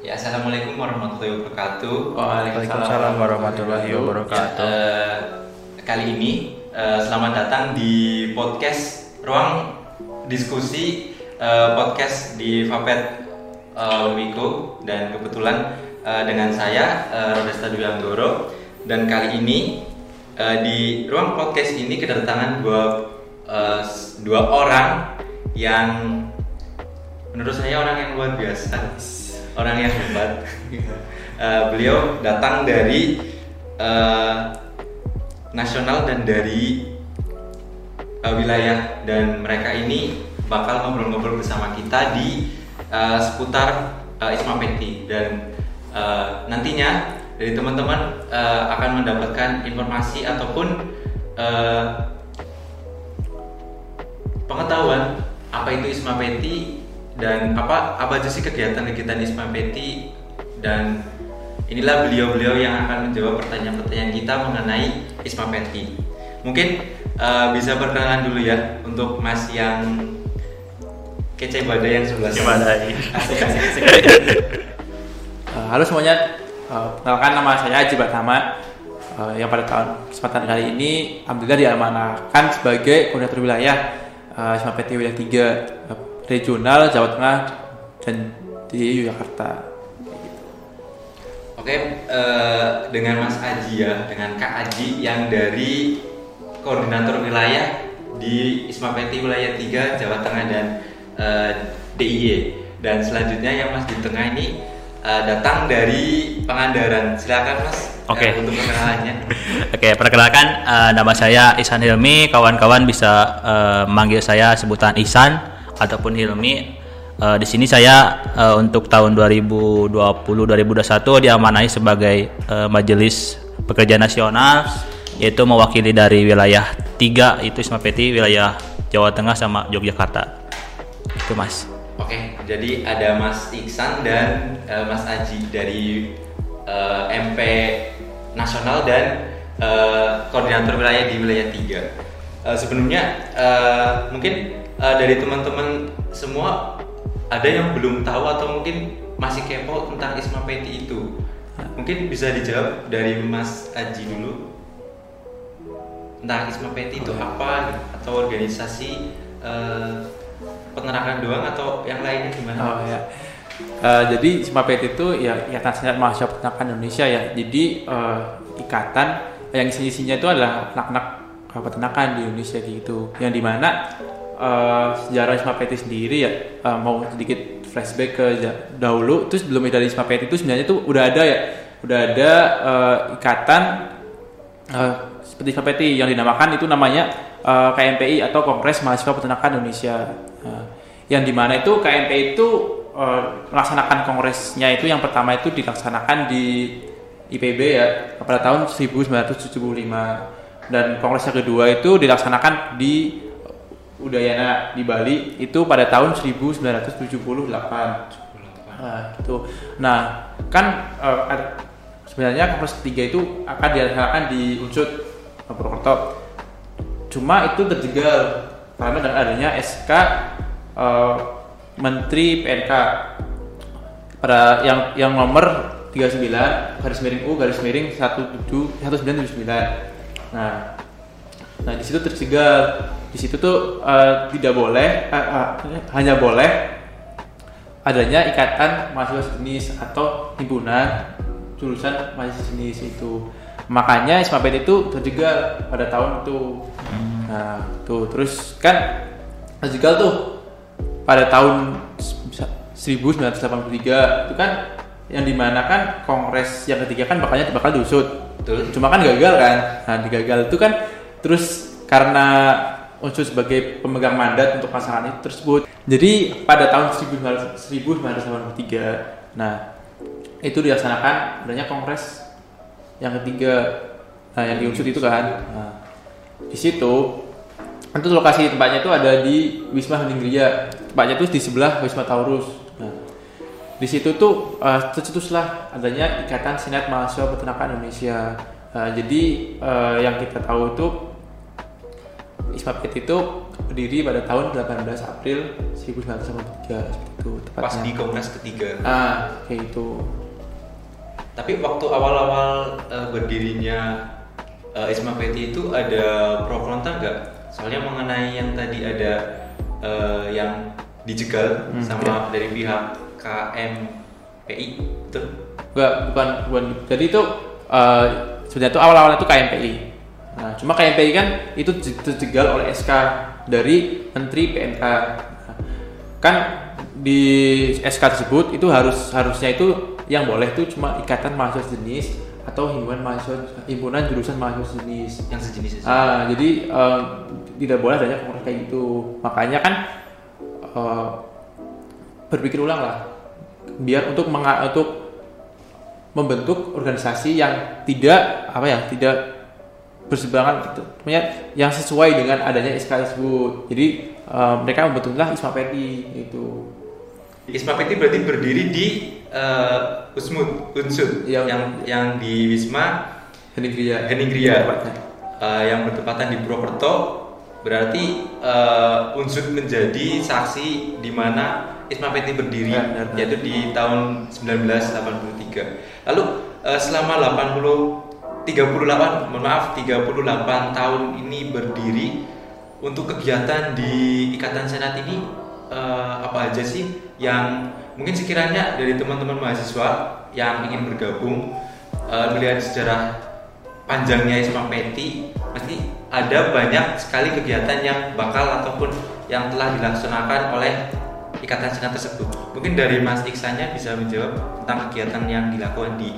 Ya, assalamualaikum warahmatullahi wabarakatuh. Waalaikumsalam warahmatullahi wabarakatuh. Ya, eh, kali ini eh, selamat datang di podcast ruang diskusi eh, podcast di Vapet eh, Wiko dan kebetulan eh, dengan saya eh, Rodesta Dwi Anggoro dan kali ini eh, di ruang podcast ini kedatangan dua s- dua orang yang menurut saya orang yang luar biasa. Orang yang hebat. Eh, beliau datang dari eh, nasional dan dari eh, wilayah. Dan mereka ini bakal ngobrol-ngobrol bersama kita di eh, seputar eh, Isma Peti. Dan eh, nantinya dari teman-teman eh, akan mendapatkan informasi ataupun eh, pengetahuan apa itu Isma Peti dan apa apa aja sih kegiatan-kegiatan Isma Peti dan inilah beliau-beliau yang akan menjawab pertanyaan-pertanyaan kita mengenai Isma Peti. Mungkin eh, bisa perkenalan dulu ya untuk Mas yang kece badai yang sebelah Kece badai. Asik, asik, asik. Uh, halo semuanya, uh, perkenalkan nama saya Haji Batama uh, yang pada tahun kesempatan kali ini Alhamdulillah diamanahkan sebagai koordinator wilayah uh, Isma PT Wilayah 3 uh, regional Jawa Tengah dan di Yogyakarta. Oke, eh, dengan Mas Aji ya, dengan Kak Aji yang dari koordinator wilayah di Isma Peti wilayah 3 Jawa Tengah dan eh, DIY. Dan selanjutnya yang Mas di tengah ini eh, datang dari Pangandaran. Silakan Mas Oke. eh, untuk perkenalannya. Oke, perkenalkan eh, nama saya Ihsan Hilmi. Kawan-kawan bisa eh, manggil saya sebutan Ihsan ataupun Hilmi. Eh, di sini saya eh, untuk tahun 2020-2021 diamanai sebagai eh, Majelis Pekerja Nasional yaitu mewakili dari wilayah tiga itu Isma Peti, wilayah Jawa Tengah sama Yogyakarta. Itu Mas. Oke, jadi ada Mas Iksan dan eh, Mas Aji dari eh, MP Nasional dan eh, Koordinator Wilayah di Wilayah 3. Eh, sebelumnya eh, mungkin eh, dari teman-teman semua ada yang belum tahu atau mungkin masih kepo tentang Isma Peti itu. Mungkin bisa dijawab dari Mas Aji dulu. Tentang Isma Peti itu apa atau organisasi eh, penerangan doang atau yang lainnya gimana? Oh ya. Uh, jadi Isma PT itu ya Ikatan Senat Mahasiswa Peternakan Indonesia ya. Jadi uh, ikatan yang isi-isinya itu adalah anak-anak uh, peternakan di Indonesia gitu. Yang di mana uh, sejarah Isma PT sendiri ya uh, mau sedikit flashback ke dahulu. Terus belum ada Isma PT itu sebenarnya tuh udah ada ya, udah ada uh, ikatan uh, seperti Isma PT yang dinamakan itu namanya uh, KMPI atau Kongres Mahasiswa Peternakan Indonesia. Uh, yang di mana itu KMPI itu uh, melaksanakan kongresnya itu yang pertama itu dilaksanakan di IPB ya pada tahun 1975 dan kongres yang kedua itu dilaksanakan di Udayana di Bali itu pada tahun 1978. Nah, gitu. Nah, kan ada- sebenarnya kongres ketiga itu akan dilaksanakan di Unsud eh, Purwokerto. Cuma itu terjegal karena dengan adanya SK eh, Menteri PNK pada yang yang nomor 39 garis miring U garis miring 17 1979. Nah, nah di situ terjegal. Di situ tuh eh, tidak boleh eh, eh, hanya boleh adanya ikatan mahasiswa sejenis atau himpunan jurusan mahasiswa sejenis itu. Makanya Isma PT itu terjegal pada tahun itu. Nah tuh terus kan terjegal tuh pada tahun 1983 itu kan yang di mana kan kongres yang ketiga kan bakalnya bakal diusut. Betul. cuma kan gagal kan. Nah digagal itu kan terus karena unsur sebagai pemegang mandat untuk pasangan itu tersebut jadi pada tahun 1983 nah itu dilaksanakan adanya kongres yang ketiga nah yang diusut itu kan. Nah, di situ itu lokasi tempatnya itu ada di Wisma Heningria tempatnya itu di sebelah Wisma Taurus. Nah, di situ tuh uh, tercetuslah adanya Ikatan Senat Mahasiswa Peternakan Indonesia. Uh, jadi uh, yang kita tahu itu ISMA PT itu berdiri pada tahun 18 April 1983 seperti itu tepatnya. Pas di Kongres ketiga. Ah, kayak itu. Tapi waktu awal-awal eh, berdirinya eh, Isma PT itu ada pro kontra nggak? Soalnya mengenai yang tadi ada eh, yang dijegal Hmm, sama dari pihak KMPI itu. Enggak, bukan bukan. Jadi itu eh, sebenarnya itu awal-awalnya itu KMPI. Nah, cuma KMPI kan itu je- terjegal oleh SK dari Menteri PMK. Nah, kan di SK tersebut itu harus harusnya itu yang boleh itu cuma ikatan mahasiswa jenis atau himpunan mahasiswa himpunan jurusan mahasiswa jenis. Yang sejenis. Ah, jadi eh, tidak boleh adanya kongres kayak gitu. Makanya kan eh, berpikir ulang lah, biar untuk menga- untuk membentuk organisasi yang tidak apa ya, tidak berseberangan, gitu. Maksudnya yang sesuai dengan adanya SK tersebut. Jadi eh, mereka membentuklah ISMA PETI itu. Isma PT berarti berdiri di eh, Usmud, Unsud, Yang- yang yang di Wisma Henigria. Henigria. Eh, yang bertepatan di Purwokerto berarti eh, Unsud menjadi saksi di mana Isma PT berdiri Ya, benar, benar. yaitu di tahun 1983. Lalu eh, selama 80 38 mohon maaf 38 tahun ini berdiri untuk kegiatan di Ikatan Senat ini eh, apa aja sih yang mungkin sekiranya dari teman-teman mahasiswa yang ingin bergabung eh, melihat sejarah panjangnya Isma Peti pasti ada banyak sekali kegiatan yang bakal ataupun yang telah dilaksanakan oleh ikatan senat tersebut. Mungkin dari Mas Iksanya bisa menjawab tentang kegiatan yang dilakukan di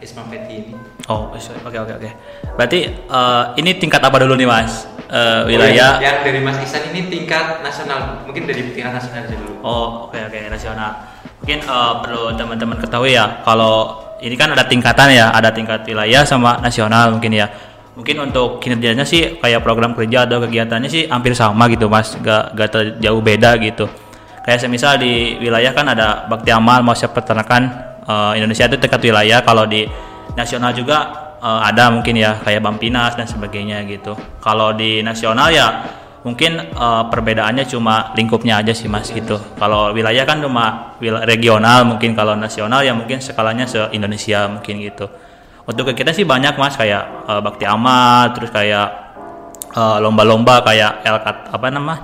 Isma Peti ini. Oh, oke oke oke. Berarti eh, ini tingkat apa dulu nih mas? Oh, wilayah. yang dari Mas Iksan ini tingkat nasional. Mungkin dari tingkat nasional aja dulu. Oh, oke oke nasional. Mungkin eh, perlu teman-teman ketahui ya, kalau ini kan ada tingkatan ya, ada tingkat wilayah sama nasional mungkin ya. Mungkin untuk kinerjanya sih kayak program kerja atau kegiatannya sih hampir sama gitu mas, gak gak terjauh beda gitu. Kayak semisal di wilayah kan ada bakti amal, mahasiswa peternakan eh, Indonesia itu tingkat wilayah. Kalau di nasional juga eh, ada mungkin ya kayak Bampinas dan sebagainya gitu. Kalau di nasional ya mungkin eh, perbedaannya cuma lingkupnya aja sih mas gitu kalau wilayah kan cuma wil- regional mungkin kalau nasional ya mungkin skalanya se Indonesia mungkin gitu untuk kegiatan sih banyak mas kayak eh, bakti amal terus kayak lomba-lomba kayak LK apa nama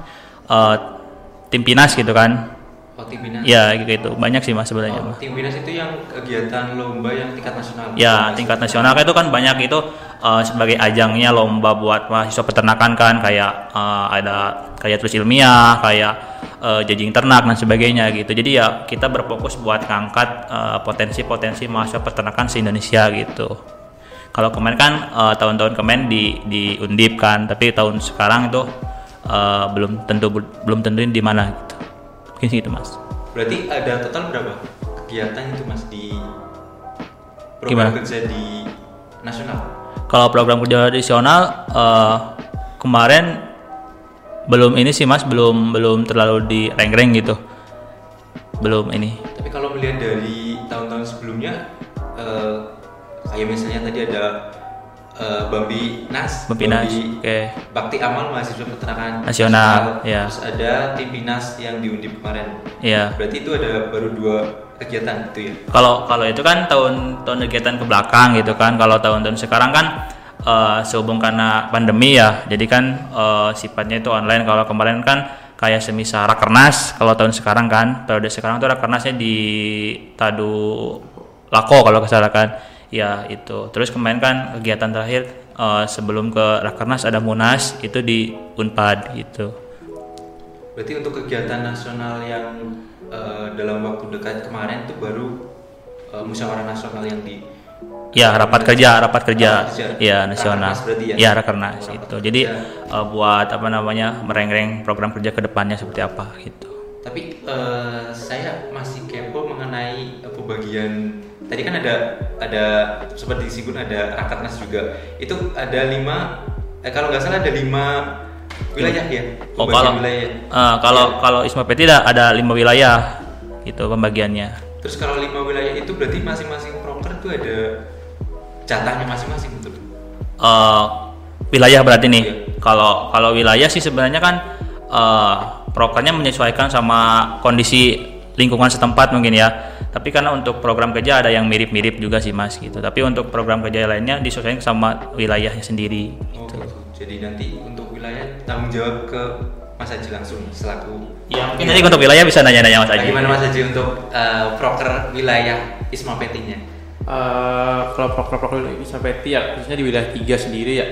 eh, tim pinas gitu kan Oh, tim Binas. ya gitu banyak sih mas sebenarnya Oh, tim Binas itu yang kegiatan lomba yang tingkat nasional. Ya tingkat nasional itu kan banyak itu eh, sebagai ajangnya lomba buat mahasiswa peternakan kan kayak eh, ada kayak tulis ilmiah, kayak eh, jajing ternak dan sebagainya gitu. Jadi ya kita berfokus buat ngangkat potensi-potensi mahasiswa peternakan se Indonesia gitu. Kalau kemarin kan eh, tahun-tahun kemarin di di Undip kan, tapi tahun sekarang itu eh, belum tentu belum tentuin di mana gitu. Mungkin gitu mas. Berarti ada total berapa kegiatan itu Mas di Gimana? program kerja di nasional? Kalau program kerja nasional eh, kemarin belum ini sih mas, belum belum terlalu di rank-rank gitu, belum ini. Tapi kalau melihat dari tahun-tahun sebelumnya, eh, kayak misalnya tadi ada eh, Bambi Nas, Bambinas, Bambi oke. Bakti Amal Mahasiswa Peternakan Nasional, ya. Terus ada tim Binas yang diundi kemarin. Iya. Berarti itu ada baru dua kegiatan gitu ya? Kalau kalau itu kan tahun tahun kegiatan ke belakang gitu kan. Kalau tahun-tahun sekarang kan eh, sehubung karena pandemi ya, jadi kan eh, sifatnya itu online. Kalau kemarin kan kayak semisal rakernas. Kalau tahun sekarang kan, periode sekarang tuh rakernasnya di Tadu Lako kalau kesalahan Ya itu. Terus kemarin kan kegiatan terakhir eh, sebelum ke rakernas ada munas itu di Unpad gitu. Berarti untuk kegiatan nasional yang eh, dalam waktu dekat kemarin itu baru eh, musyawarah nasional yang di Ya rapat kerja, rapat kerja, Rapat kerja. ya nasional, ya? ya rakernas Rapat itu. kerja. Jadi eh, buat apa namanya merengreng program kerja ke depannya seperti apa gitu. Tapi eh, saya masih kepo mengenai pembagian. Tadi kan ada ada seperti disinggung ada rakernas juga. Itu ada lima. Eh, kalau nggak salah ada lima wilayah ya. Oh kalau wilayah. eh, kalau kalau Isma Peti ada, lima wilayah gitu pembagiannya. Terus kalau lima wilayah itu berarti masing-masing proker itu ada jatahnya masing-masing betul. Eh, wilayah berarti nih. Iya. kalau kalau wilayah sih sebenarnya kan eh, prokernya menyesuaikan sama kondisi lingkungan setempat mungkin ya. Tapi karena untuk program kerja ada yang mirip-mirip juga sih mas gitu. Tapi untuk program kerja lainnya disesuaikan sama wilayahnya sendiri. Oh, gitu. Jadi nanti untuk wilayah tanggung jawab ke Mas Haji langsung selaku. Ya mungkin nanti untuk wilayah bisa nanya-nanya mas Aji. Bagaimana Mas Haji untuk uh, proker wilayah Isma Petinya? Eh, kalau proker-proker bisa peti ya khususnya di wilayah tiga sendiri ya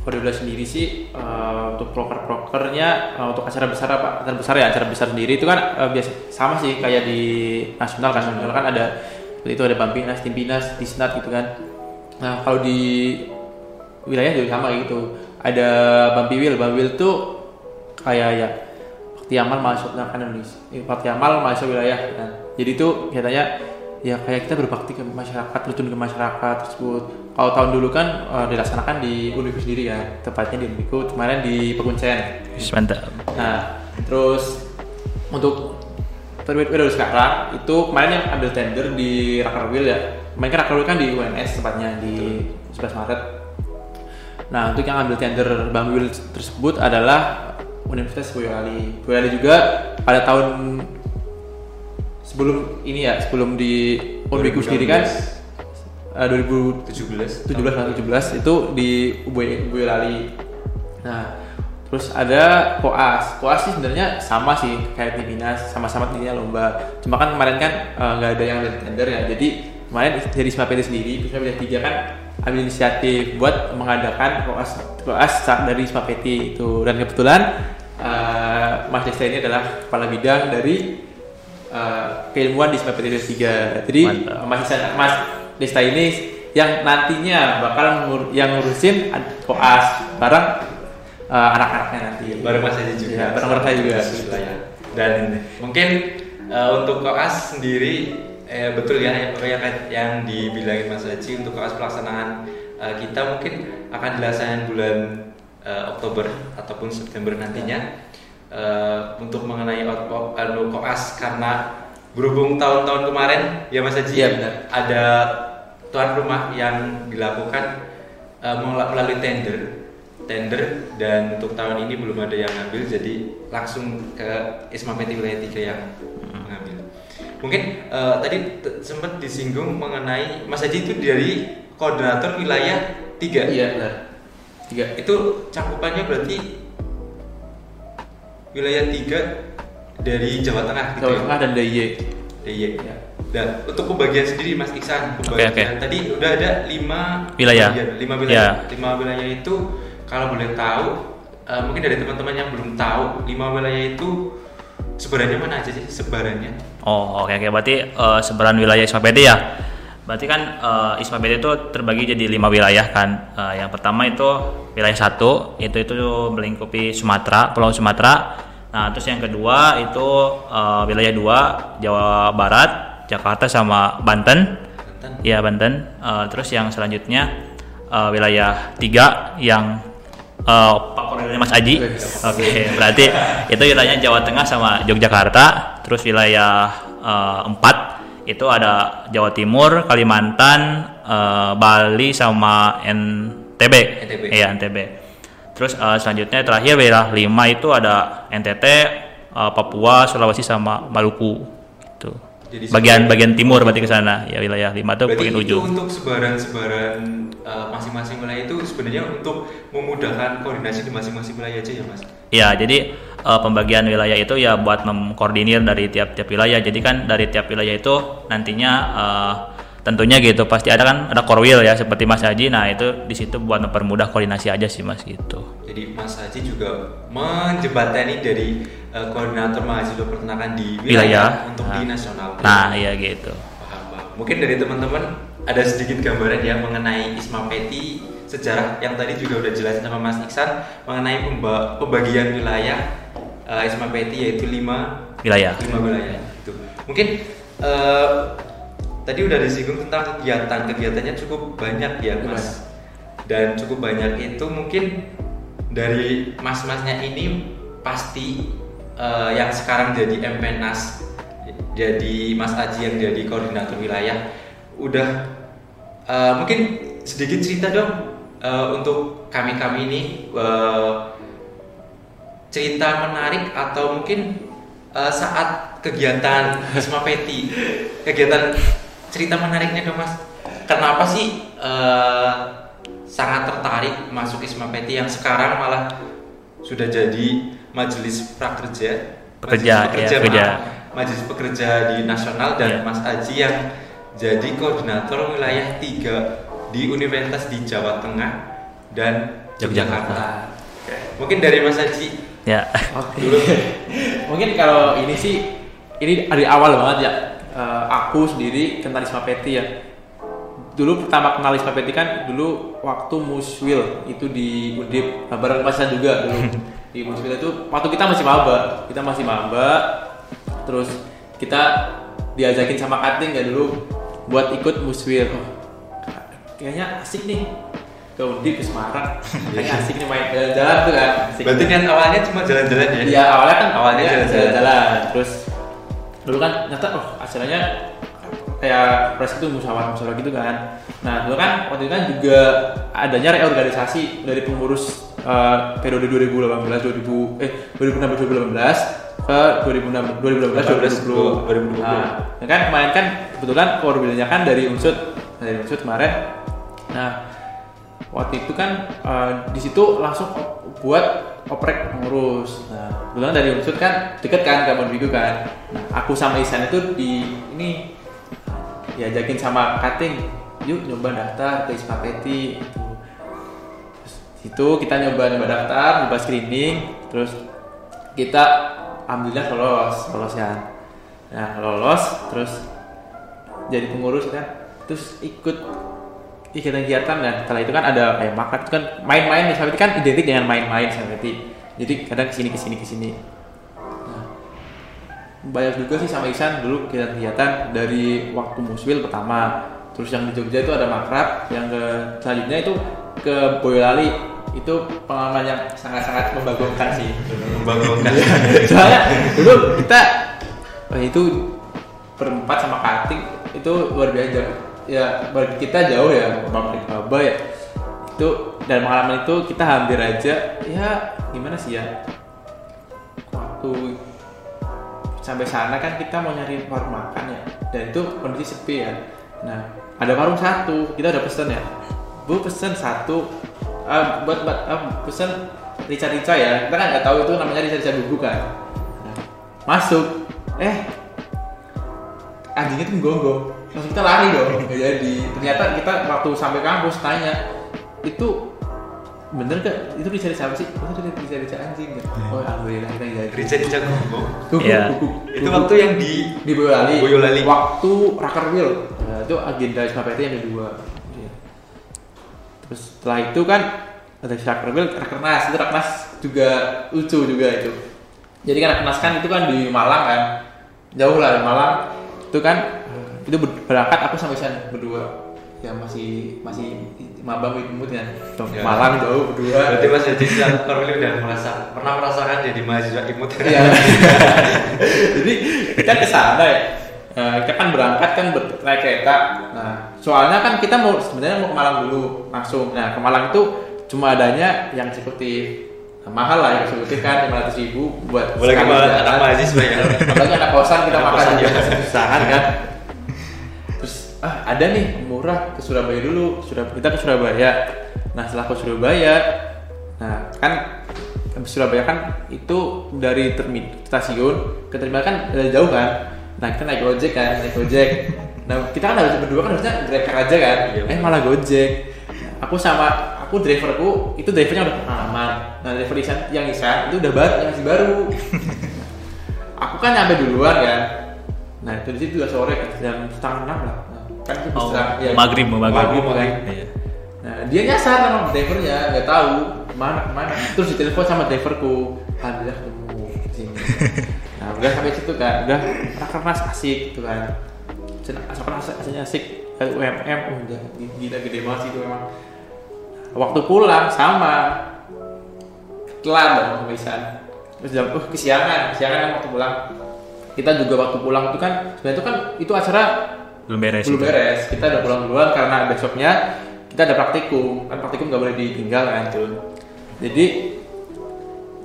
kalau di wilayah sendiri sih eh, untuk proker-prokernya eh, untuk acara besar apa? Acara besar ya acara besar sendiri. Itu kan eh, biasa sama sih kayak di nasional. Kan nasional kan ada itu ada Bampinas, Timpinas, Disnat gitu kan. Nah kalau di wilayah juga sama gitu. Ada Bampiwil, Bampiwil tuh kayak ya Bakti Amal mahasiswa peternakan Indonesia eh, Bakti Amal mahasiswa wilayah kan. Jadi itu katanya ya kayak kita berbakti ke masyarakat rutun ke masyarakat tersebut. Kalau tahun dulu kan eh, dilaksanakan di Uniku sendiri ya tepatnya di Uniku kemarin di Pekuncen Mantap. nah terus untuk udah sekarang itu kemarin yang ambil tender di Rakerwil ya. Kemarin kan Rakerwil kan di UNS tepatnya di 11 Maret. Nah untuk yang ambil tender Bang Wil tersebut adalah Universitas Boyolali. Boyolali juga pada tahun sebelum ini ya sebelum di Unbiku sendiri kan eh, 2017 17 atau 17 itu di Boy- Boyolali. Nah, terus ada koas. Koas sih sebenarnya sama sih kayak Timpinas, sama-sama intinya lomba. Cuma kan kemarin kan eh, nggak ada yang ada tender ya. Jadi kemarin dari PT sendiri, Isma PT 3 kan ambil inisiatif buat mengadakan koas koas dari Isma PT itu. Dan kebetulan eh, Mas Desta ini adalah kepala bidang dari eh, keilmuan di PT 3. Jadi Mantap. Mas Mas Desta ini yang nantinya bakal ngur- yang ngurusin koas bareng eh, anak-anaknya nanti. bareng Mas Haji juga Iya, bareng saya juga. wilayah dan mungkin uh, untuk koas sendiri eh, betul ya yang yang, yang dibilangin Mas Haji untuk koas pelaksanaan uh, kita mungkin akan dilaksanakan bulan uh, Oktober ataupun September nantinya Uh, untuk mengenai anu, koas karena berhubung tahun-tahun kemarin ya Mas Haji Iya, benar. ada tuan rumah yang dilakukan uh, mel- melalui tender tender dan untuk tahun ini belum ada yang ngambil jadi langsung ke Isma Peti wilayah 3 yang mengambil. Mungkin uh, tadi sempat disinggung mengenai Mas Haji itu dari koordinator wilayah 3. Iya, benar. Tiga. Itu cakupannya berarti wilayah 3 dari Jawa Tengah gitu Jawa ya. Tengah dan DIY. Iya. Ya. Dan untuk pembagian sendiri Mas Iksan, pembagian oke. tadi udah ada lima Wilayah. pembagian, lima wilayah. Ya. Lima wilayah itu kalau boleh tahu, eh, mungkin dari teman-teman yang belum tahu, lima wilayah itu sebarannya mana aja sih sebarannya? Oh oke oke berarti eh, sebaran wilayah PT ya. Berarti kan eh, Isma itu terbagi jadi lima wilayah kan. Eh, yang pertama itu wilayah satu itu itu melingkupi Sumatera, Pulau Sumatera. Nah terus yang kedua itu eh, wilayah dua Jawa Barat, Jakarta sama Banten. Banten. Iya Banten. Eh, terus yang selanjutnya eh, wilayah tiga yang eh, Pak Koordinator Mas Aji. Oke, berarti itu wilayahnya Jawa Tengah sama Yogyakarta. Terus wilayah eh, empat itu ada Jawa Timur, Kalimantan, eh, Bali sama NTB. NTB. Iya NTB. Terus eh, selanjutnya terakhir wilayah lima itu ada NTT, eh, Papua, Sulawesi sama Maluku. Itu. Jadi bagian sebenarnya- bagian timur berarti ke sana. Ya wilayah lima itu bagian itu ujung. untuk sebaran-sebaran eh, masing-masing wilayah itu sebenarnya untuk memudahkan koordinasi di masing-masing wilayah aja ya Mas? Ya, jadi eh, pembagian wilayah itu ya buat mengkoordinir dari tiap-tiap wilayah. Jadi kan dari tiap wilayah itu nantinya eh, tentunya gitu pasti ada kan ada korwil ya seperti Mas Haji. Nah, itu di situ buat mempermudah koordinasi aja sih Mas gitu. Jadi Mas Haji juga menjembatani dari eh, koordinator mahasiswa peternakan di wilayah, Wilayah. untuk di nasional. Nah, iya gitu. Paham, paham. Mungkin dari teman-teman ada sedikit gambaran ya mengenai Isma Peti sejarah yang tadi juga udah jelasin sama Mas Iksan mengenai pemba- pembagian wilayah eh, Isma Peti yaitu lima Wilayah. lima wilayah itu. Mungkin eh, tadi udah disinggung tentang kegiatan. Kegiatannya cukup banyak ya Mas. dan cukup banyak itu mungkin dari mas-masnya ini pasti eh, yang sekarang jadi MPNAS jadi Mas Aji yang jadi koordinator wilayah udah eh, mungkin sedikit cerita dong eh, untuk kami kami ini eh, cerita menarik atau mungkin eh, saat kegiatan Isma Peti kegiatan cerita menariknya dong mas kenapa sih eh, sangat tertarik masuk Isma Peti yang sekarang malah sudah jadi majelis prakerja Pekerja, majelis ya, pekerja. maaf. majelis pekerja di nasional dan Ya. Mas Aji yang jadi koordinator wilayah tiga di Universitas di Jawa Tengah dan Yogyakarta. Oke. Mungkin dari Mas Aji Ya. Oke. Mungkin kalau ini sih ini dari awal banget ya. Eh, aku sendiri kenal Isma Peti ya. Dulu pertama kenal Isma Peti kan dulu waktu Muswil itu di Undip. Nah, bareng juga dulu. Di Muswil itu waktu kita masih maba. Kita masih maba. Terus kita diajakin sama Kating ya dulu buat ikut Muswil oh, kayaknya asik nih. Ke Undip ke Semarang. Kayaknya asik nih main jalan-jalan tuh kan. Asik berarti kan awalnya cuma jalan-jalan ya? Iya awalnya kan Awalnya ya, jalan-jalan. jalan-jalan. Terus dulu kan nyata oh acaranya kayak pres itu musyawarah musyawarah gitu kan. Nah dulu kan waktu itu kan juga adanya reorganisasi dari pengurus eh, periode 2018 2000 eh 2016 2018 ke 2016 2018 2020. 2020. Nah, ya kan kemarin kan kebetulan koordinasinya kan dari unsur dari unsur kemarin. Nah waktu itu kan eh, di situ langsung buat oprek pengurus. Nah, kebetulan dari unsur kan deket kan ke Mondrigo kan. Nah, aku sama Isan itu di ini diajakin sama Kating, yuk nyoba daftar ke Isma Peti gitu. Terus situ kita nyoba nyoba daftar, nyoba screening, terus kita alhamdulillah lolos, lolos ya. Nah, lolos terus jadi pengurus kan. Terus ikut kegiatan-kegiatan dan setelah itu kan ada kayak makan itu kan main-main Sapeti kan identik dengan main-main Sapeti jadi kadang ke sini ke sini ke sini. Nah, banyak juga sih sama Isan dulu kegiatan-kegiatan dari waktu muswil pertama. Terus yang di Jogja itu ada makrab yang ke selanjutnya itu ke Boyolali. Itu pengalaman yang sangat-sangat membagongkan sih. Membanggakan soalnya dulu kita wah, itu berempat sama kating itu luar biasa. Ya bagi kita jauh ya bapak baba ya. Itu dan pengalaman itu kita hampir aja ya gimana sih ya? Waktu sampai sana kan kita mau nyari warung makan ya. Dan itu kondisi sepi ya. Nah ada warung satu kita udah pesen ya. Bu pesen satu. Ah, buat buat ah, pesen rica-rica ya. Kita kan nggak tahu itu namanya rica-rica bubuk kan. Nah, masuk. Eh anjingnya tuh gonggong langsung kita lari dong nggak jadi ternyata kita waktu sampai kampus tanya itu bener gak itu rica rica apa sih oh itu rica rica anjing gitu. oh alhamdulillah kita jadi Richard Jago Guguk, Iya. guguk, itu waktu yang di di Boyolali. Boyolali. Waktu Rakerwil. Nah, itu agenda SKPT yang kedua. Iya. Terus setelah itu kan ada Rakerwil, Rakernas. Itu Rakernas juga lucu juga itu. Jadi kan Rakernas kan itu kan di Malang kan. Jauh lah di Malang. Itu kan itu ber- berangkat aku sama Isan berdua. Ya masih masih mabang imut kan. Ya. Malang jauh berdua. berarti Mas Jadi yang Korwil udah merasa pernah merasakan jadi mahasiswa imut Iya. Jadi kita ke sana ya. Eh, kita kan berangkat kan ber- naik kereta. Nah, soalnya kan kita mau sebenarnya mau ke Malang dulu langsung. Nah, ke Malang itu cuma adanya yang eksekutif. Nah, mahal lah yang eksekutif kan 500 ribu buat boleh jalan. anak mahasiswa ya Apalagi anak kosan kita Anak makan kosan, aja ya. kesusahan kan. Ada nih murah ke Surabaya dulu. Surabaya kita ke Surabaya. Nah setelah ke Surabaya, nah kan habis Surabaya kan itu dari termin stasiun ke terminal kan eh, jauh kan. Nah kita naik gojek kan, naik gojek. Nah kita kan harus berdua kan harusnya grab car aja kan. Iya, eh malah gojek. Aku sama aku driverku itu drivernya udah pengalaman. Nah driver Isan yang Isan itu udah baru, yang masih baru aku kan nyampe duluan kan nah itu di situ udah sore kan jam setengah enam lah kan itu Oh, ya, maghrib, mau maghrib. kan Iya. nah dia nyasar sama drivernya nggak tahu mana ke mana terus ditelepon sama driverku alhamdulillah ketemu di sini. Nah udah sampai situ kan udah rakernas asik gitu kan. Aslinya asik Kayak UMM udah gila gede banget itu memang. Waktu pulang sama. Telat dong Isan terus jam uh kesiangan kesiangan waktu pulang. Kita juga waktu pulang itu kan sebenarnya itu kan itu acara belum beres belum itu. beres. Kita udah pulang duluan karena besoknya kita ada praktikum. Kan praktikum nggak boleh ditinggal kan Jun? Jadi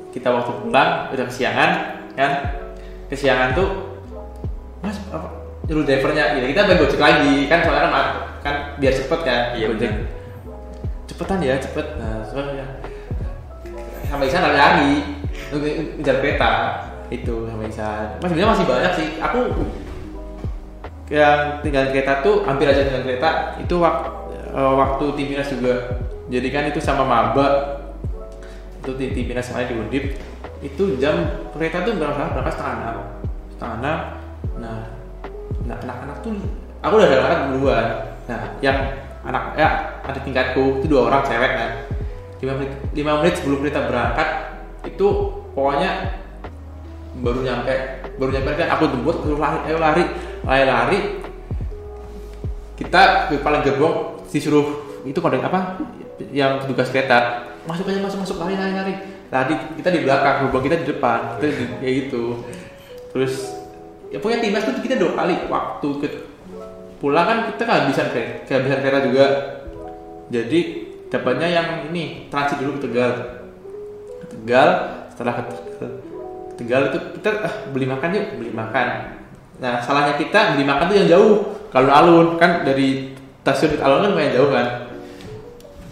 kita waktu pulang udah kesiangan kan? Kesiangan tuh mas apa dulu drivernya? Ya kita pengen gojek lagi. Kan soalnya kan, kan biar cepet kan Iya, gojek. benar. cepetan ya cepet. Nah soalnya sama Isan lari-lari nge- ngejar kereta. Itu sama Isan mas sebenarnya masih banyak sih. Aku yang tinggal kereta tuh hampir aja tinggal kereta itu eh, waktu tim Minas juga. Jadi kan itu sama maba. Itu tim, tim Minas sama di Undip. Itu jam kereta tuh berangkat berangkat setengah enam. Setengah enam. Nah nah anak-anak tuh aku udah berangkat duluan. Nah yang anak ya ada tingkatku itu dua orang cewek kan. Lima menit lima menit sebelum kereta berangkat itu pokoknya baru nyampe baru nyampe kan aku jemput terus lari lari lari lari kita paling gerbong disuruh itu kode apa yang tugas kereta. Masuk aja masuk masuk lari lari lari. Tadi kita di belakang gerbong kita di depan di, kayak gitu. Terus ya pokoknya timnas tuh kita dua kali waktu ke pulang kan kita kehabisan kereta kehabisan kereta juga. Jadi dapatnya yang ini transit dulu ke Tegal. Tegal setelah ke Tegal itu kita ah, beli makan yuk beli makan nah salahnya kita beli makan tuh yang jauh. Kalau alun kan dari stasiun alun kan lumayan jauh kan.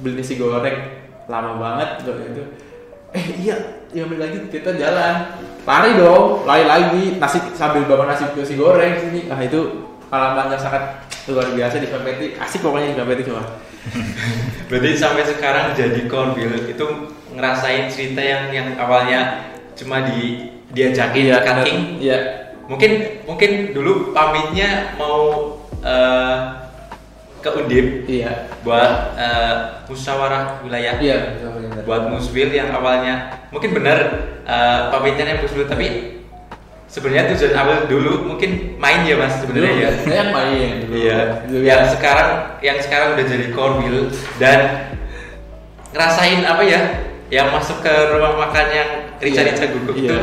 Beli nasi goreng lama banget gitu. eh iya yang beli lagi kita jalan. Lari dong lari lagi. Nasi sambil bawa nasi nasi goreng sini. Nah itu pengalaman yang sangat luar biasa di Pempeti asik pokoknya di Pempeti cuma Berarti sampai sekarang jadi korbil itu ngerasain cerita yang yang awalnya cuma di diajakin Iya, cutting. iya Mungkin mungkin dulu pamitnya mau eh, ke Undip iya buat eh, musyawarah wilayah iya buat muswil yang awalnya mungkin benar eh, pamitnya yang muswil tapi sebenarnya tujuan awal dulu mungkin main ya mas sebenarnya ya saya main dulu Iya. Dulu Yang ya. sekarang yang sekarang udah jadi korwil dan ngerasain apa ya? Yang masuk ke rumah makan yang rica-rica Iya. guguk Iya. itu.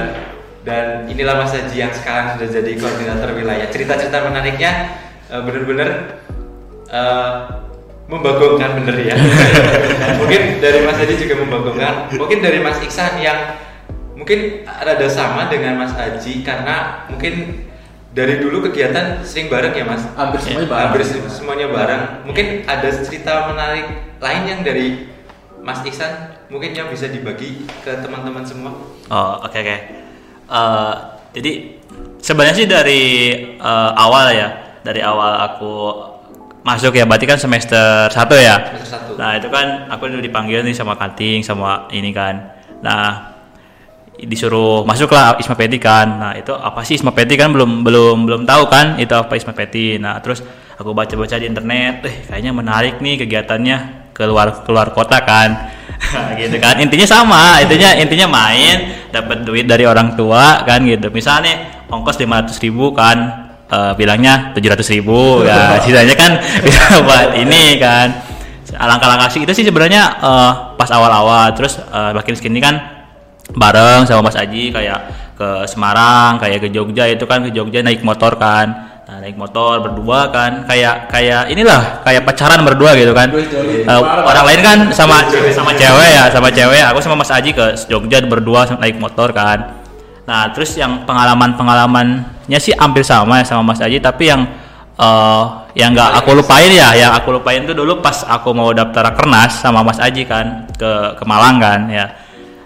Dan inilah Mas Haji yang sekarang sudah jadi koordinator wilayah. Cerita-cerita menariknya eh, bener-bener eh, membagongkan bener ya. mungkin dari Mas Haji juga membagongkan. Mungkin dari Mas Iksan yang mungkin rada sama dengan Mas Haji karena mungkin dari dulu kegiatan sering bareng ya Mas. hampir semuanya bareng Hampir se- semuanya bareng. Mungkin ada cerita menarik lain yang dari Mas Iksan mungkin yang bisa dibagi ke teman-teman semua. Oh oke oke. Eh, jadi sebenarnya sih dari eh, awal ya, dari awal aku masuk ya, berarti kan semester satu ya. Semester satu. Nah itu kan aku udah dipanggil nih sama kating sama ini kan. Nah disuruh masuklah Isma Peti kan. Nah itu apa sih Isma Peti kan belum belum belum tahu kan itu apa Isma Peti. Nah terus aku baca-baca di internet, eh kayaknya menarik nih kegiatannya keluar keluar kota kan. gitu kan. Intinya sama intinya intinya main dapat duit dari orang tua kan gitu. Misalnya ongkos 500 ribu kan eh, bilangnya 700 ribu ya sisanya kan bisa buat ini kan. Alangkah-alangkah sih itu sih sebenarnya eh, pas awal-awal. Terus eh, makin sini kan bareng sama Mas Aji kayak ke Semarang kayak ke Jogja itu kan ke Jogja naik motor kan nah, naik motor berdua kan kayak kayak inilah kayak pacaran berdua gitu kan. Eh, orang lain kan sama sama cewek ya sama cewek. Aku sama Mas Aji ke Jogja berdua naik motor kan. Nah terus yang pengalaman pengalamannya sih hampir sama ya sama Mas Aji tapi yang eh yang nggak aku lupain ya yang aku lupain tuh dulu pas aku mau daftar kernas sama Mas Aji kan ke ke Malang kan ya.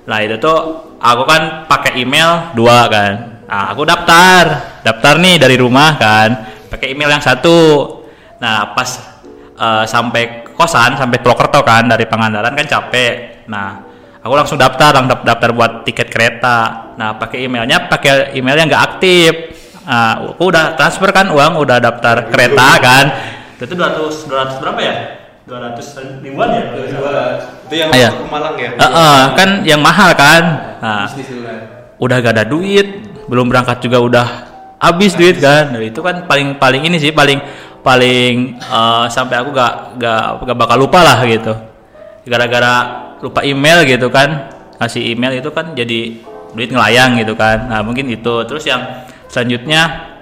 Nah itu tuh aku kan pakai email dua kan nah aku daftar. Daftar nih dari rumah kan. Pakai email yang satu. Nah pas eh, sampai kosan sampai Purwokerto kan dari Pangandaran kan capek. Nah aku langsung daftar langsung daftar buat tiket kereta. Nah pakai emailnya pakai email yang nggak aktif. Nah, aku udah transfer kan uang udah daftar kereta kan. Itu 200 200 berapa ya? 200 ribuan ya? Itu yang Iya. ke Malang ya. Eh, eh, kan yang mahal kan. Nah kan. udah gak ada duit belum berangkat juga udah habis duit kan. Nah, itu kan paling paling ini sih paling paling eh, sampai aku gak gak gak bakal lupa lah gitu. Gara-gara lupa email gitu kan. Kasih email itu kan jadi duit ngelayang gitu kan. Nah mungkin itu terus yang selanjutnya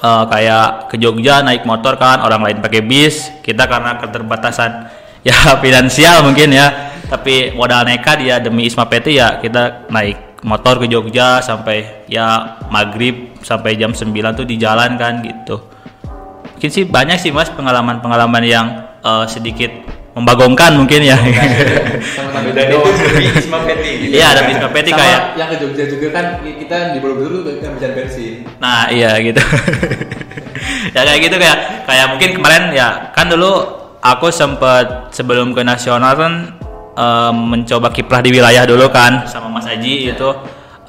eh, kayak ke Jogja naik motor kan orang lain pakai bis. Kita karena keterbatasan ya finansial mungkin ya. Tapi modal nekat ya demi Isma Peti ya kita naik motor ke Jogja sampai ya maghrib sampai jam 9 tuh di jalan kan gitu mungkin sih banyak sih mas pengalaman-pengalaman yang eh, sedikit membagongkan mungkin ya Sama-sama dan itu demi Isma Peti gitu. iya ada Bisma Peti Sama kayak yang ke Jogja juga kan kita di Borobudur tuh kan bisa bensin. Nah iya gitu. ya kayak gitu kayak kayak mungkin kemarin ya kan dulu aku sempet sebelum ke nasional kan eh, mencoba kiprah di wilayah dulu kan sama Mas Aji itu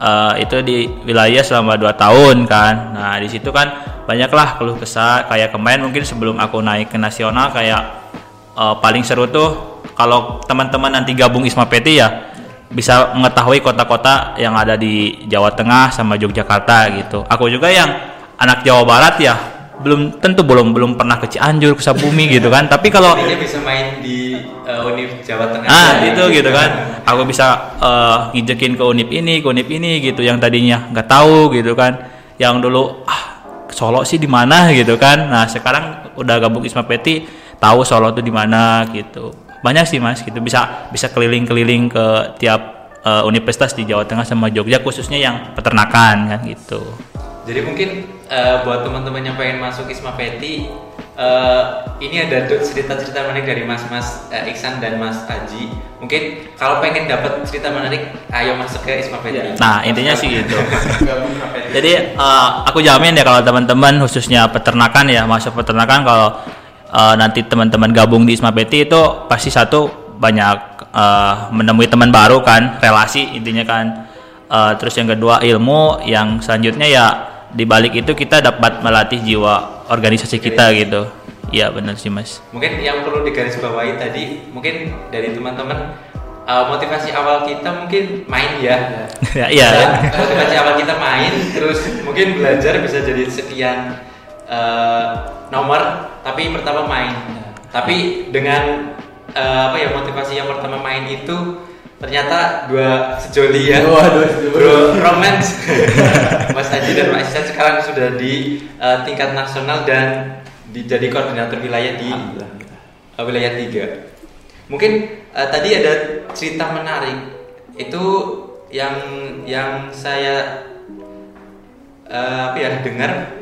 eh, itu di wilayah selama 2 tahun kan. Nah di situ kan banyaklah keluh kesah kayak kemarin mungkin sebelum aku naik ke nasional kayak eh, paling seru tuh kalau teman-teman nanti gabung Isma Peti ya bisa mengetahui kota-kota yang ada di Jawa Tengah sama Yogyakarta gitu. Aku juga yang anak Jawa Barat ya belum tentu belum belum pernah ke Cianjur, ke Sabumi gitu kan. Tapi kalau Artinya bisa main di uh, Univ Jawa Tengah ah ya, itu gitu kan, aku bisa eh, ngijekin ke Unip ini, ke Unip ini gitu yang tadinya nggak tahu gitu kan. Yang dulu ah Solo sih di mana gitu kan. Nah sekarang udah gabung Isma Peti, tahu Solo tuh di mana gitu. Banyak sih mas gitu bisa bisa keliling-keliling ke tiap eh, universitas di Jawa Tengah sama Jogja khususnya yang peternakan kan gitu. Jadi mungkin eh, buat teman-teman yang pengen masuk Isma Peti eh, ini ada cerita-cerita menarik dari Mas-Mas eh, Iksan dan Mas Aji. Mungkin kalau pengen dapat cerita menarik, ayo masuk ke Isma Peti. Iya. Nah intinya sih gitu. Jadi eh, aku jamin ya kalau teman-teman khususnya peternakan ya masuk peternakan kalau eh, nanti teman-teman gabung di Isma Peti itu pasti satu banyak eh, menemui teman baru kan relasi intinya kan Eh, terus yang kedua ilmu yang selanjutnya ya di balik itu kita dapat melatih jiwa organisasi kita gitu iya benar sih mas Mungkin yang perlu digarisbawahi tadi, mungkin dari teman-teman eh, motivasi awal kita mungkin main ya. ya iya Bisa, motivasi awal kita main, terus mungkin belajar bisa jadi sekian eh, nomor, tapi pertama main. Tapi dengan eh, apa ya motivasi yang pertama main itu ternyata dua sejoli ya. Waduh. Bro, romance. Mas Haji dan Mas Isan sekarang sudah di eh, tingkat nasional dan di, jadi koordinator wilayah di uh, wilayah 3. Mungkin uh, tadi ada cerita menarik itu yang yang saya uh, apa ya dengar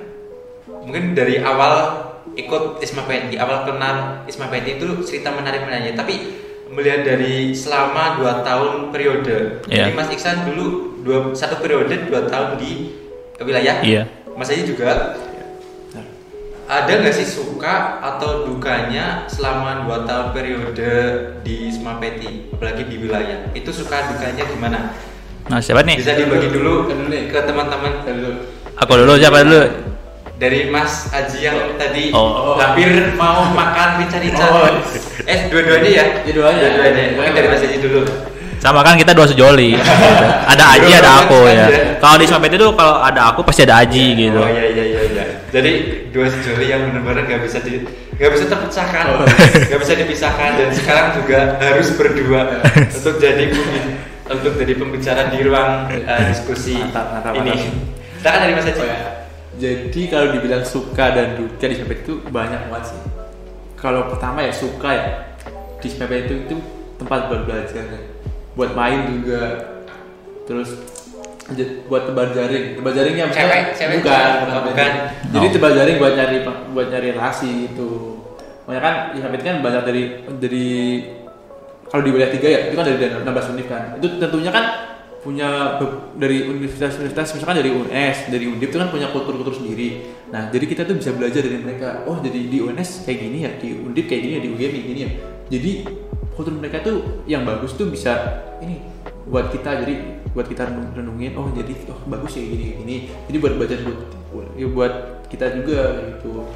mungkin dari awal ikut Isma Peti, awal kenal Isma Peti itu cerita menarik menanya tapi melihat dari selama dua tahun periode Iya. jadi Mas Iksan dulu dua, satu periode dua tahun di wilayah Iya. Mas Aji juga ada nggak sih suka atau dukanya selama dua tahun periode di Smapeti, apalagi di wilayah? Itu suka dukanya gimana? nah siapa nih Bisa dibagi dulu ke teman-teman dulu. aku dulu siapa dulu dari Mas Aji yang tadi Oh. hampir mau makan rica-rica. Oh. Eh dua-duanya ya? Dua-duanya. Dua-duanya. Mungkin dari Mas Aji dulu. sama kan kita dua sejoli ada Aji Dua ada aku ya ya. kalau di Smapet itu kalau ada aku pasti ada Aji gitu Oh iya iya iya iya. Jadi dua sejoli yang benar-benar nggak bisa di nggak bisa terpecahkan, Oh. nggak bisa dipisahkan dan sekarang juga harus berdua untuk jadi untuk jadi pembicara di ruang eh, diskusi Mantap, mantap, ini. mantap. Silakan dari Mas Haji. Oh ya. Jadi kalau dibilang suka dan duka di SPP itu banyak banget sih. Kalau pertama ya suka ya di SPP itu itu tempat buat belajar ya. buat main juga. Terus buat tebar jaring, tebar jaringnya Cewek, cewek. bukan, bukan. Jadi Oh. tebar jaring buat nyari buat nyari relasi itu. Makanya kan di SPP kan banyak dari dari kalau di wilayah tiga ya itu kan dari 16 univ kan. Itu tentunya kan punya dari universitas-universitas misalkan dari UNS, dari Undip itu kan punya kultur-kultur sendiri. Nah, jadi kita tuh bisa belajar dari mereka. Oh, jadi di UNS kayak gini ya, di Undip kayak gini ya, di UGM kayak gini ya. Jadi kultur mereka tuh yang bagus tuh bisa ini buat kita jadi buat kita renung- renungin oh jadi oh bagus ya gini gini jadi buat belajar buat ya buat kita juga gitu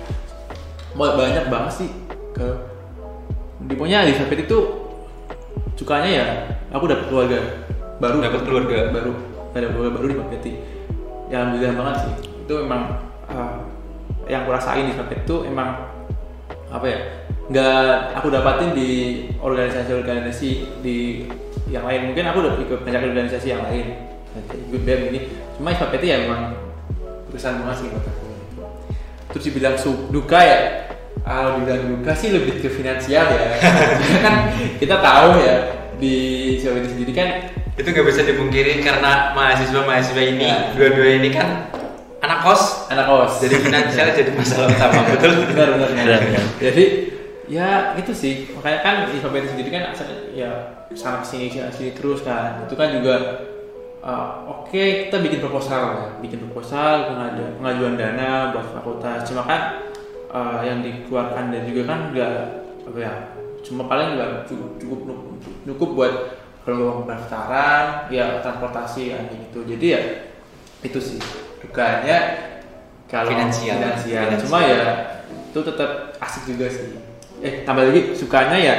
banyak banget sih ke di pokoknya di itu sukanya ya aku dapat keluarga baru. Dapat keluarga. baru. Ada keluarga baru di Sapeti ya alhamdulillah banget sih. Itu emang uh, yang aku rasain di Sapet itu emang apa ya nggak aku dapatin di organisasi-organisasi di yang lain. Mungkin aku udah ikut banyak organisasi yang lain. Ikut BEM ini. Cuma Sapeti ya emang perusahaan banget sih buat aku. Terus dibilang su- duka ya? Kalau dibilang duka sih lebih ke finansial ya. Kan kita tahu ya di ini sendiri kan itu nggak bisa dipungkiri karena mahasiswa-mahasiswa ini Ya. dua-dua ini kan anak kos. Anak kos. Jadi finansial jadi masalah utama betul. benar benar. Benar. Jadi ya itu sih. Makanya kan IFAB itu sendiri kan ya sana sini sini terus kan. Itu kan juga uh, oke kita bikin proposal ya. Bikin proposal pengaju- pengajuan dana buat fakultas. Cuma kan uh, yang dikeluarkan dan juga kan nggak apa ya cuma paling nggak cukup cukup cukup buat kalau pendaftaran ya transportasi ya gitu jadi ya itu sih dukanya kalau Finansial. finansial. Finansial. cuma ya itu tetap asik juga sih eh tambah lagi sukanya ya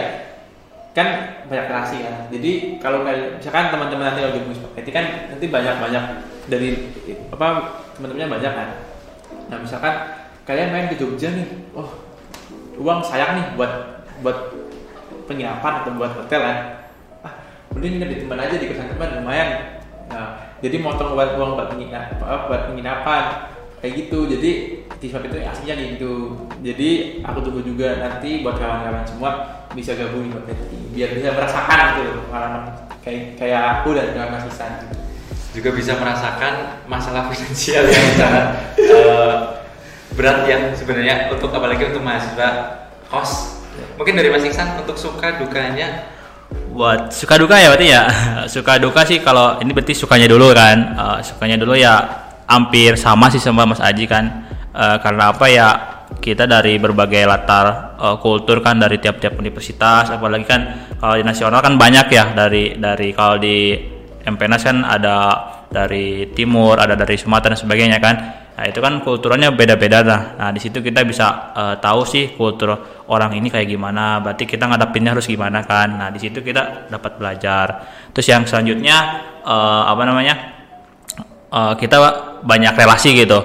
kan banyak relasi ya jadi kalau misalkan teman-teman nanti lagi musik itu kan nanti banyak banyak dari apa teman-temannya banyak kan nah misalkan kalian main ke Jogja nih oh uang sayang nih buat buat penginapan atau buat hotel kan ah mending nginep di teman aja di kosan teman lumayan. Nah jadi motong buat uang buat penginapan buat penginapan kayak gitu. Jadi di itu aslinya gitu. Jadi aku tunggu juga nanti buat kawan-kawan semua bisa gabung di Bapeti biar bisa merasakan gitu pengalaman kayak kayak aku dan kawan Mas juga bisa merasakan masalah finansial yang sangat eh, berat ya sebenarnya untuk apalagi untuk mahasiswa kos. Mungkin dari Mas Iksan untuk suka dukanya buat suka duka ya berarti ya? Suka duka sih kalau ini berarti sukanya dulu kan. Eh, sukanya dulu ya hampir sama sih sama Mas Aji kan. Eh, karena apa ya? Kita dari berbagai latar eh, kultur kan dari tiap-tiap universitas apalagi kan kalau di nasional kan banyak ya. Dari dari kalau di MPNAS kan ada dari timur ada dari Sumatera dan sebagainya kan nah itu kan kulturnya beda-beda nah nah di situ kita bisa eh, tahu sih kultur orang ini kayak gimana. Berarti kita ngadapinnya harus gimana kan. Nah di situ kita dapat belajar. Terus yang selanjutnya eh, apa namanya eh, kita banyak relasi gitu.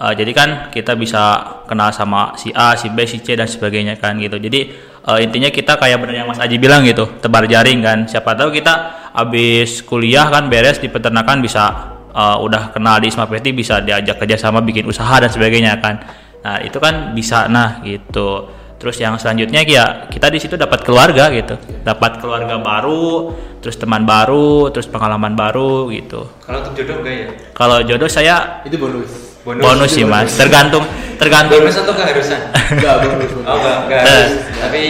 Eh, jadi kan kita bisa kenal sama si A, si B, si C dan sebagainya kan gitu. Jadi eh, intinya kita kayak benar yang Mas Aji bilang gitu, tebar jaring kan. Siapa tahu kita habis kuliah kan beres di peternakan bisa eh, udah kenal di Isma Peti bisa diajak kerja sama bikin usaha dan sebagainya kan. Nah, itu kan bisa nah gitu. Terus yang selanjutnya ya kita di situ dapat keluarga gitu. Dapat keluarga baru, terus teman baru, terus pengalaman baru gitu. kalau untuk jodoh enggak ya Kalau jodoh saya itu bonus bonus, bonus sih mas tergantung tergantung bonus atau keharusan enggak bonus bonus oh enggak enggak Eh. harus tapi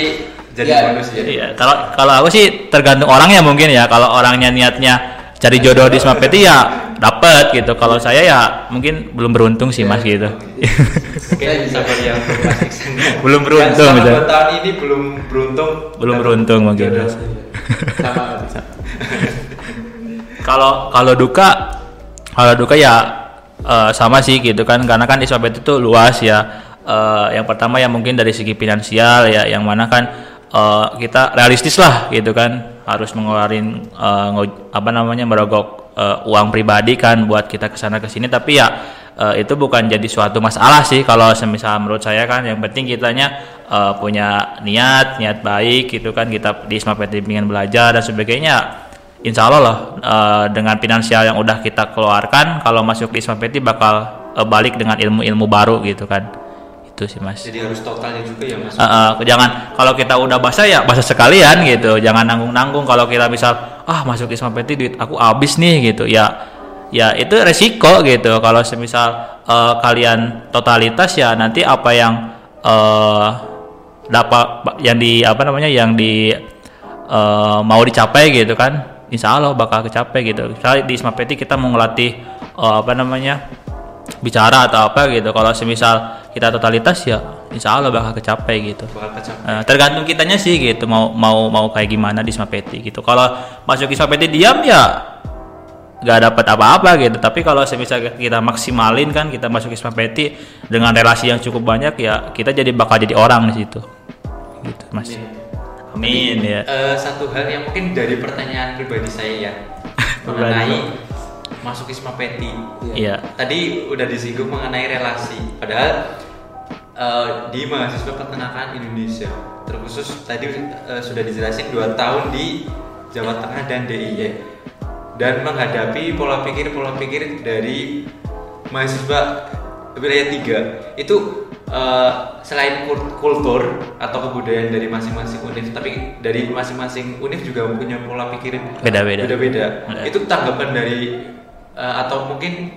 jadi Ya. bonus ya iya kalau kalau aku sih tergantung orangnya mungkin ya kalau orangnya niatnya cari jodoh di Smapeti ya dapat gitu. Kalau saya ya mungkin belum beruntung sih mas gitu. Oke, sabar yang Mas Iksan. Belum beruntung, gitu. tahun ini belum beruntung. belum beruntung mungkin mas sama bisa. Kalau kalau duka kalau duka ya eh, sama sih gitu kan. Karena kan Ismapet itu luas ya. Eh, yang pertama ya mungkin dari segi finansial ya. Yang mana kan eh, kita realistis lah gitu kan harus mengeluarin ngo- apa namanya merogok eh, uang pribadi kan buat kita ke sana ke sini tapi ya eh, itu bukan jadi suatu masalah sih kalau semisal menurut saya kan. Yang penting kitanya eh, punya niat niat baik gitu kan. Kita di Ismapet ingin belajar dan sebagainya. Insya Allah loh eh, dengan finansial yang udah kita keluarkan kalau masuk di Isma bakal eh, balik dengan ilmu-ilmu baru gitu kan itu sih mas. Jadi harus totalnya juga ya Mas. Eh, eh, jangan kalau kita udah basah ya basah sekalian gitu. Jangan nanggung-nanggung kalau kita misal ah masuk Isma Peti duit aku habis nih gitu. Ya ya itu resiko gitu. Kalau semisal eh, kalian totalitas ya nanti apa yang eh, dapat yang di apa namanya yang di eh, mau dicapai gitu kan insya Allah bakal kecapai gitu. Misalnya di Isma Peti kita mau ngelatih eh, apa namanya bicara atau apa gitu. Kalau semisal kita totalitas ya insya Allah bakal kecapai gitu. Bakal kecapai. Eh, tergantung kitanya sih gitu mau mau mau kayak gimana di Isma Peti gitu. Kalau masuk Isma Peti diam ya nggak dapat apa-apa gitu. Tapi kalau semisal kita maksimalin kan kita masuk Isma Peti dengan relasi yang cukup banyak ya kita jadi bakal jadi orang di situ. Gitu mas. Amin. Ya. Eh, satu hal yang mungkin dari pertanyaan pribadi saya ya. Mengenai masuk Isma Peti. iya Tadi udah disinggung mengenai relasi. Padahal eh, di mahasiswa peternakan Indonesia, terkhusus tadi eh, sudah dijelasin dua tahun di Jawa Tengah dan DIY dan menghadapi pola pikir pola pikir dari mahasiswa wilayah tiga itu eh, selain kul- kultur atau kebudayaan dari masing-masing univ, tapi dari masing-masing univ juga punya pola pikir Beda-beda. Beda-beda. Itu tanggapan dari eh, atau mungkin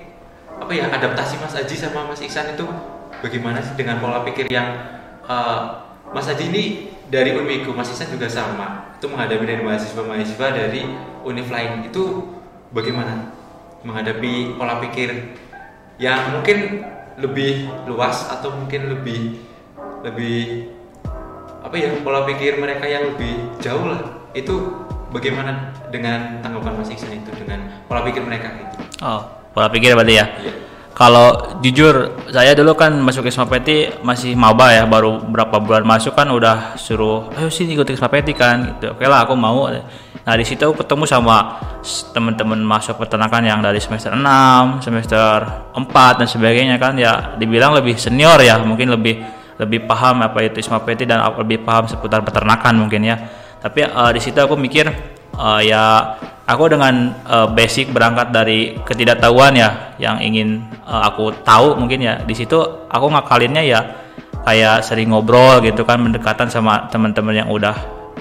apa ya adaptasi Mas Aji sama Mas Iksan itu bagaimana sih dengan pola pikir yang eh, Mas Aji ini dari Unmiku, Mas Iksan juga sama. Itu menghadapi dari mahasiswa-mahasiswa dari univ lain itu bagaimana menghadapi pola pikir yang mungkin lebih luas atau mungkin lebih lebih apa ya pola pikir mereka yang lebih jauh lah. Itu bagaimana dengan tanggapan Mas Iksan itu dengan pola pikir mereka gitu Oh, pola pikir berarti ya. Kalau jujur, saya dulu kan masuk Isma Peti masih maba ya, baru berapa bulan masuk kan udah suruh, ayo sini ikut Isma Peti kan, gitu. Oke lah, aku mau. Nah di situ ketemu sama teman-teman masuk peternakan yang dari semester 6, semester 4 dan sebagainya kan, ya dibilang lebih senior ya, mungkin lebih lebih paham apa itu Isma Peti dan lebih paham seputar peternakan mungkin ya. Tapi eh, di situ aku mikir eh, ya aku dengan eh, basic berangkat dari ketidaktahuan ya yang ingin eh, aku tahu mungkin ya di situ aku ngakalinnya ya kayak sering ngobrol gitu kan mendekatan sama teman-teman yang udah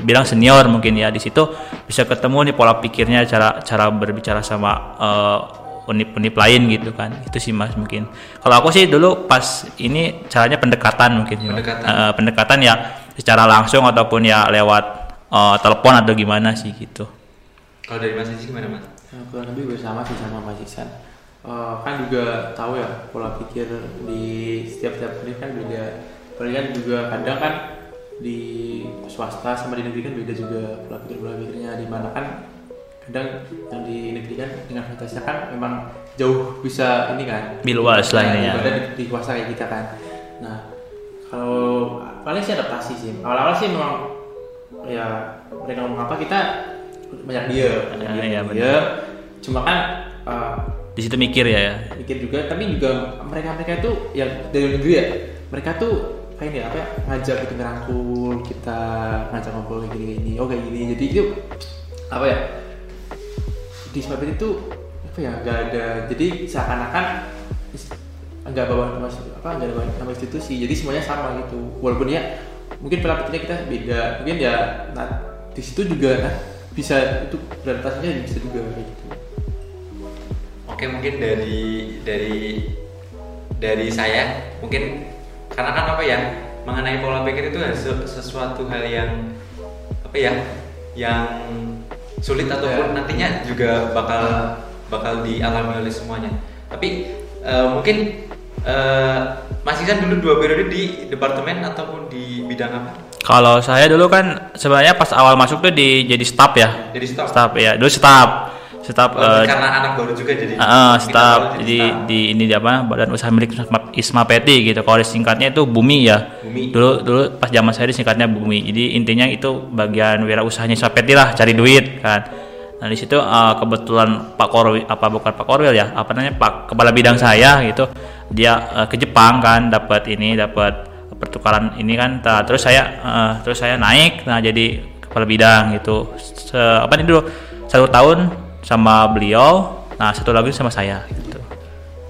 bilang senior mungkin ya di situ bisa ketemu nih pola pikirnya cara cara berbicara sama eh, unip-unip lain gitu kan itu sih mas mungkin kalau aku sih dulu pas ini caranya pendekatan mungkin. Pendekatan. Eh, eh, pendekatan ya secara langsung ataupun ya lewat eh, telepon atau gimana sih gitu kalau dari Mas Aji gimana Mas? Nah, kurang lebih bersama sih sama Mas Iksan. Eh, kan juga tahu ya pola pikir di setiap setiap univ kan beda. Apalagi kan juga kadang kan di swasta sama di negeri kan beda juga pola pikir pola pikirnya di mana kan kadang yang di negeri kan dengan fasilitasnya kan memang jauh bisa ini kan Lebih luas lah ini ya. di, di swasta kayak kita kan nah kalau paling sih adaptasi sih awal-awal sih memang ya mereka ngomong apa kita banyak dia banyak Ah, iya, banyak benar. diem. cuma kan uh, di situ mikir ya, ya. mikir juga tapi juga mereka mereka itu yang dari negeri ya mereka tuh kayak ini apa ya ngajak kita ngerangkul kita ngajak ngobrol kayak gini, gini oh kayak gini jadi itu apa ya di sebab itu apa ya nggak ada jadi seakan-akan nggak bawa nama apa nggak ada bawa nama institusi jadi semuanya sama gitu walaupun ya mungkin pola pikirnya kita beda mungkin ya nah di situ juga nah, bisa itu beradaptasinya bisa juga gitu Oke mungkin dari dari dari saya mungkin karena kan apa ya mengenai pola pikir itu sesu- sesuatu hal yang apa ya yang sulit ataupun Ya. nantinya juga bakal bakal dialami oleh semuanya. Tapi eh, mungkin eh, Mas Iksan dulu dua periode di departemen ataupun di bidang apa? Kalau saya dulu kan sebenarnya pas awal masuk tuh di jadi staff ya. Jadi staff. Staff ya, dulu staff. Staff Oh, eh, karena anak baru juga jadi. Kita staff jadi staff. di ini di apa badan usaha milik Isma- Peti gitu. Kalau disingkatnya itu Bumi ya. Bumi. Dulu dulu pas zaman saya disingkatnya Bumi. Jadi intinya itu bagian wirausahanya Isma Peti lah, cari duit kan. Nah di situ eh, kebetulan Pak Korwil apa bukan Pak Korwil ya, apa namanya Pak kepala bidang saya gitu. Dia eh, ke Jepang kan dapat ini dapat pertukaran ini kan. Nah, terus saya eh, terus saya naik nah jadi kepala bidang gitu. Se, apa ini dulu satu tahun sama beliau, nah satu lagi sama saya gitu.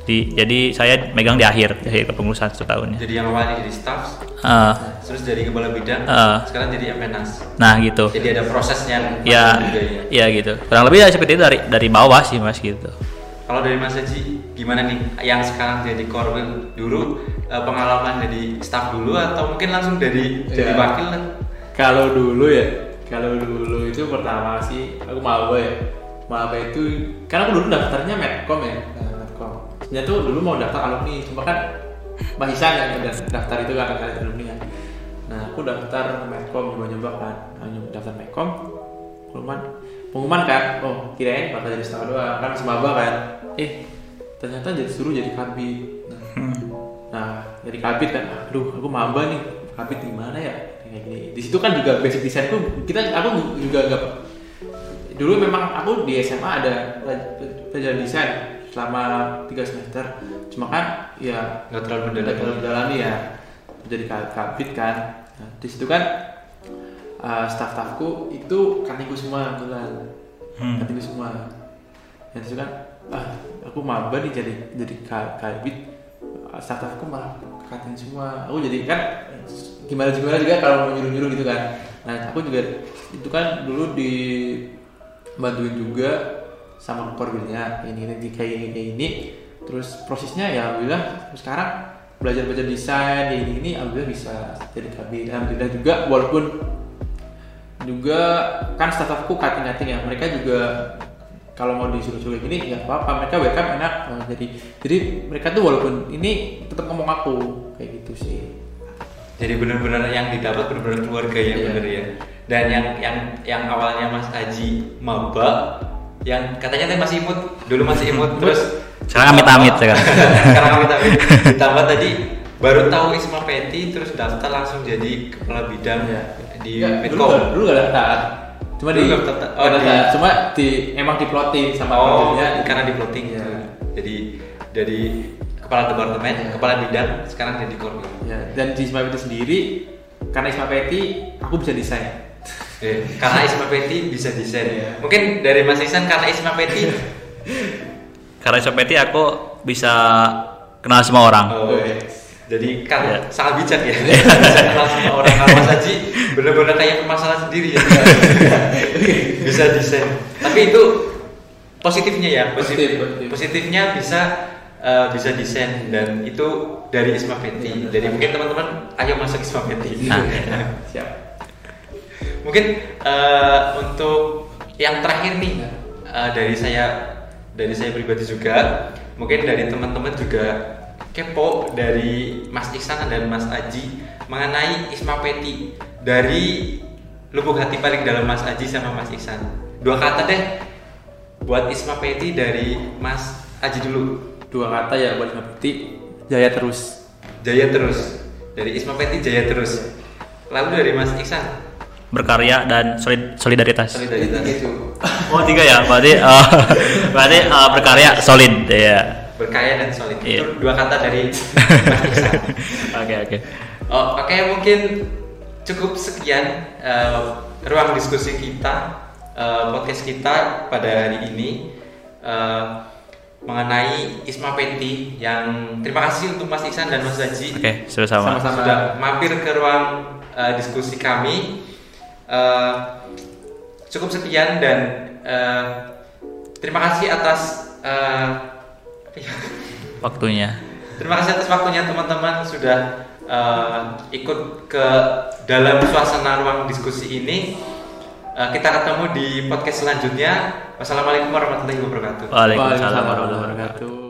Di, jadi saya megang di akhir, di akhir kepengurusan satu tahunnya. Jadi yang awalnya jadi staff, Eh, terus jadi kepala bidang, Eh. sekarang jadi MNAS. nah gitu. Jadi ada prosesnya Ya, juga ya. ya gitu. Kurang lebih ya seperti itu dari dari bawah sih mas gitu. Kalau dari Mas Haji gimana nih yang sekarang jadi korwil dulu eh, pengalaman jadi staff dulu atau mungkin langsung dari jadi Ya. wakil lah? Kalau dulu ya, kalau dulu itu pertama sih aku maba ya. Maba itu karena aku dulu daftarnya Medcom ya, nah, Medcom. Sebenarnya tuh dulu mau daftar alumni, cuma kan yang udah daftar itu kan kan alumni kan. Nah aku daftar Medcom nyoba-nyoba kan, nah, nyoba daftar Medcom, pengumuman, pengumuman kan, oh kirain bakal jadi staff doang kan semaba kan. Eh ternyata jadi suruh jadi kabit. Nah, Nah, jadi kabit kan, aduh, aku maba nih, kabit gimana ya? Kayak gini. Di situ kan juga basic desainku, kita, aku juga agak dulu memang aku di SMA ada belajar desain selama tiga semester. Cuma kan, ya Nggak terlalu udah mendalam. terlalu mendalami ya, jadi ka- kabit kan. Nah, di situ kan uh, staff-staffku itu kantiku semua kebetulan, Hmm. semua. Dan itu kan, ah, aku maba nih jadi jadi ka- kabit, staff-staffku malah katain semua. Aku jadi kan gimana gimana juga kalau mau nyuruh nyuruh gitu kan. Nah aku juga itu kan dulu di bantuin juga sama koordinatnya ini ini kayak ini ini. Terus prosesnya ya alhamdulillah sekarang belajar belajar desain kayak ini ini alhamdulillah bisa jadi kabin alhamdulillah juga walaupun juga kan staff-staffku cutting-cutting ya. Mereka juga kalau mau disuruh-suruh gini ya apa-apa mereka welcome enak Nah, jadi jadi mereka tuh walaupun ini tetap ngomong aku kayak gitu sih Jadi benar-benar yang didapat benar-benar keluarga ya Iya. benar ya. Dan yang yang yang awalnya Mas Aji maba yang katanya tadi masih imut, dulu masih imut terus Sekarang amit-amit sekarang. sekarang amit-amit ditambah tadi baru tahu Isma Peti terus daftar langsung jadi kepala bidang Iya. di Nggak, Medcom. dulu nggak- dulu gak daftar cuma di. Oh, di- cuma di emang diplotin sama Oh, proyeknya. karena di plotting Iya. Jadi dari kepala departemen, Iya. kepala bidang, sekarang jadi koordinator. ya dan di Isma Peti sendiri karena Isma Peti aku bisa desain karena Isma Peti bisa desain. Iya. Mungkin dari Mas Ihsan karena Isma Peti. Karena Sopeti aku bisa kenal semua orang. Oh, jadi kan Iya. sangat bijak ya. bisa kenal sama orang Mas Haji benar-benar kayak permasalahan sendiri ya. bisa desain. Tapi itu positifnya ya, positif. Positif, positif. Positifnya bisa eh, bisa desain dan itu dari Isma Peti. Iya. Jadi mungkin teman-teman ayo masuk Isma Peti. Nah. siap Mungkin eh, untuk yang terakhir nih eh, dari saya dari saya pribadi juga, mungkin dari teman-teman juga kepo dari Mas Iksan dan Mas Aji mengenai Isma Peti dari lubuk hati paling dalam Mas Aji sama Mas Iksan. Dua kata deh buat Isma Peti dari Mas Aji dulu. dua kata ya buat Isma Peti jaya terus Jaya terus. Dari Isma Peti jaya terus. Lalu dari Mas Iksan Berkarya dan solid- solidaritas. solidaritas. gitu Oh tiga ya, berarti eh, berarti eh, berkarya solid ya. Berkaya dan solid Iya. itu dua kata dari Mas Iksan. Oke oke. Oh, Oke mungkin cukup sekian eh, ruang diskusi kita eh, podcast kita pada hari ini eh, mengenai Isma Peti yang terima kasih untuk Mas Iksan dan Mas Haji Oke, sama-sama. Sama-sama. sudah mampir ke ruang eh, diskusi kami. Eh, cukup sekian dan eh, terima kasih atas eh, Waktunya. Terima kasih atas waktunya teman-teman sudah eh, ikut ke dalam suasana ruang diskusi ini. Eh, kita ketemu di podcast selanjutnya. Wassalamualaikum warahmatullahi wabarakatuh. Waalaikumsalam warahmatullahi wabarakatuh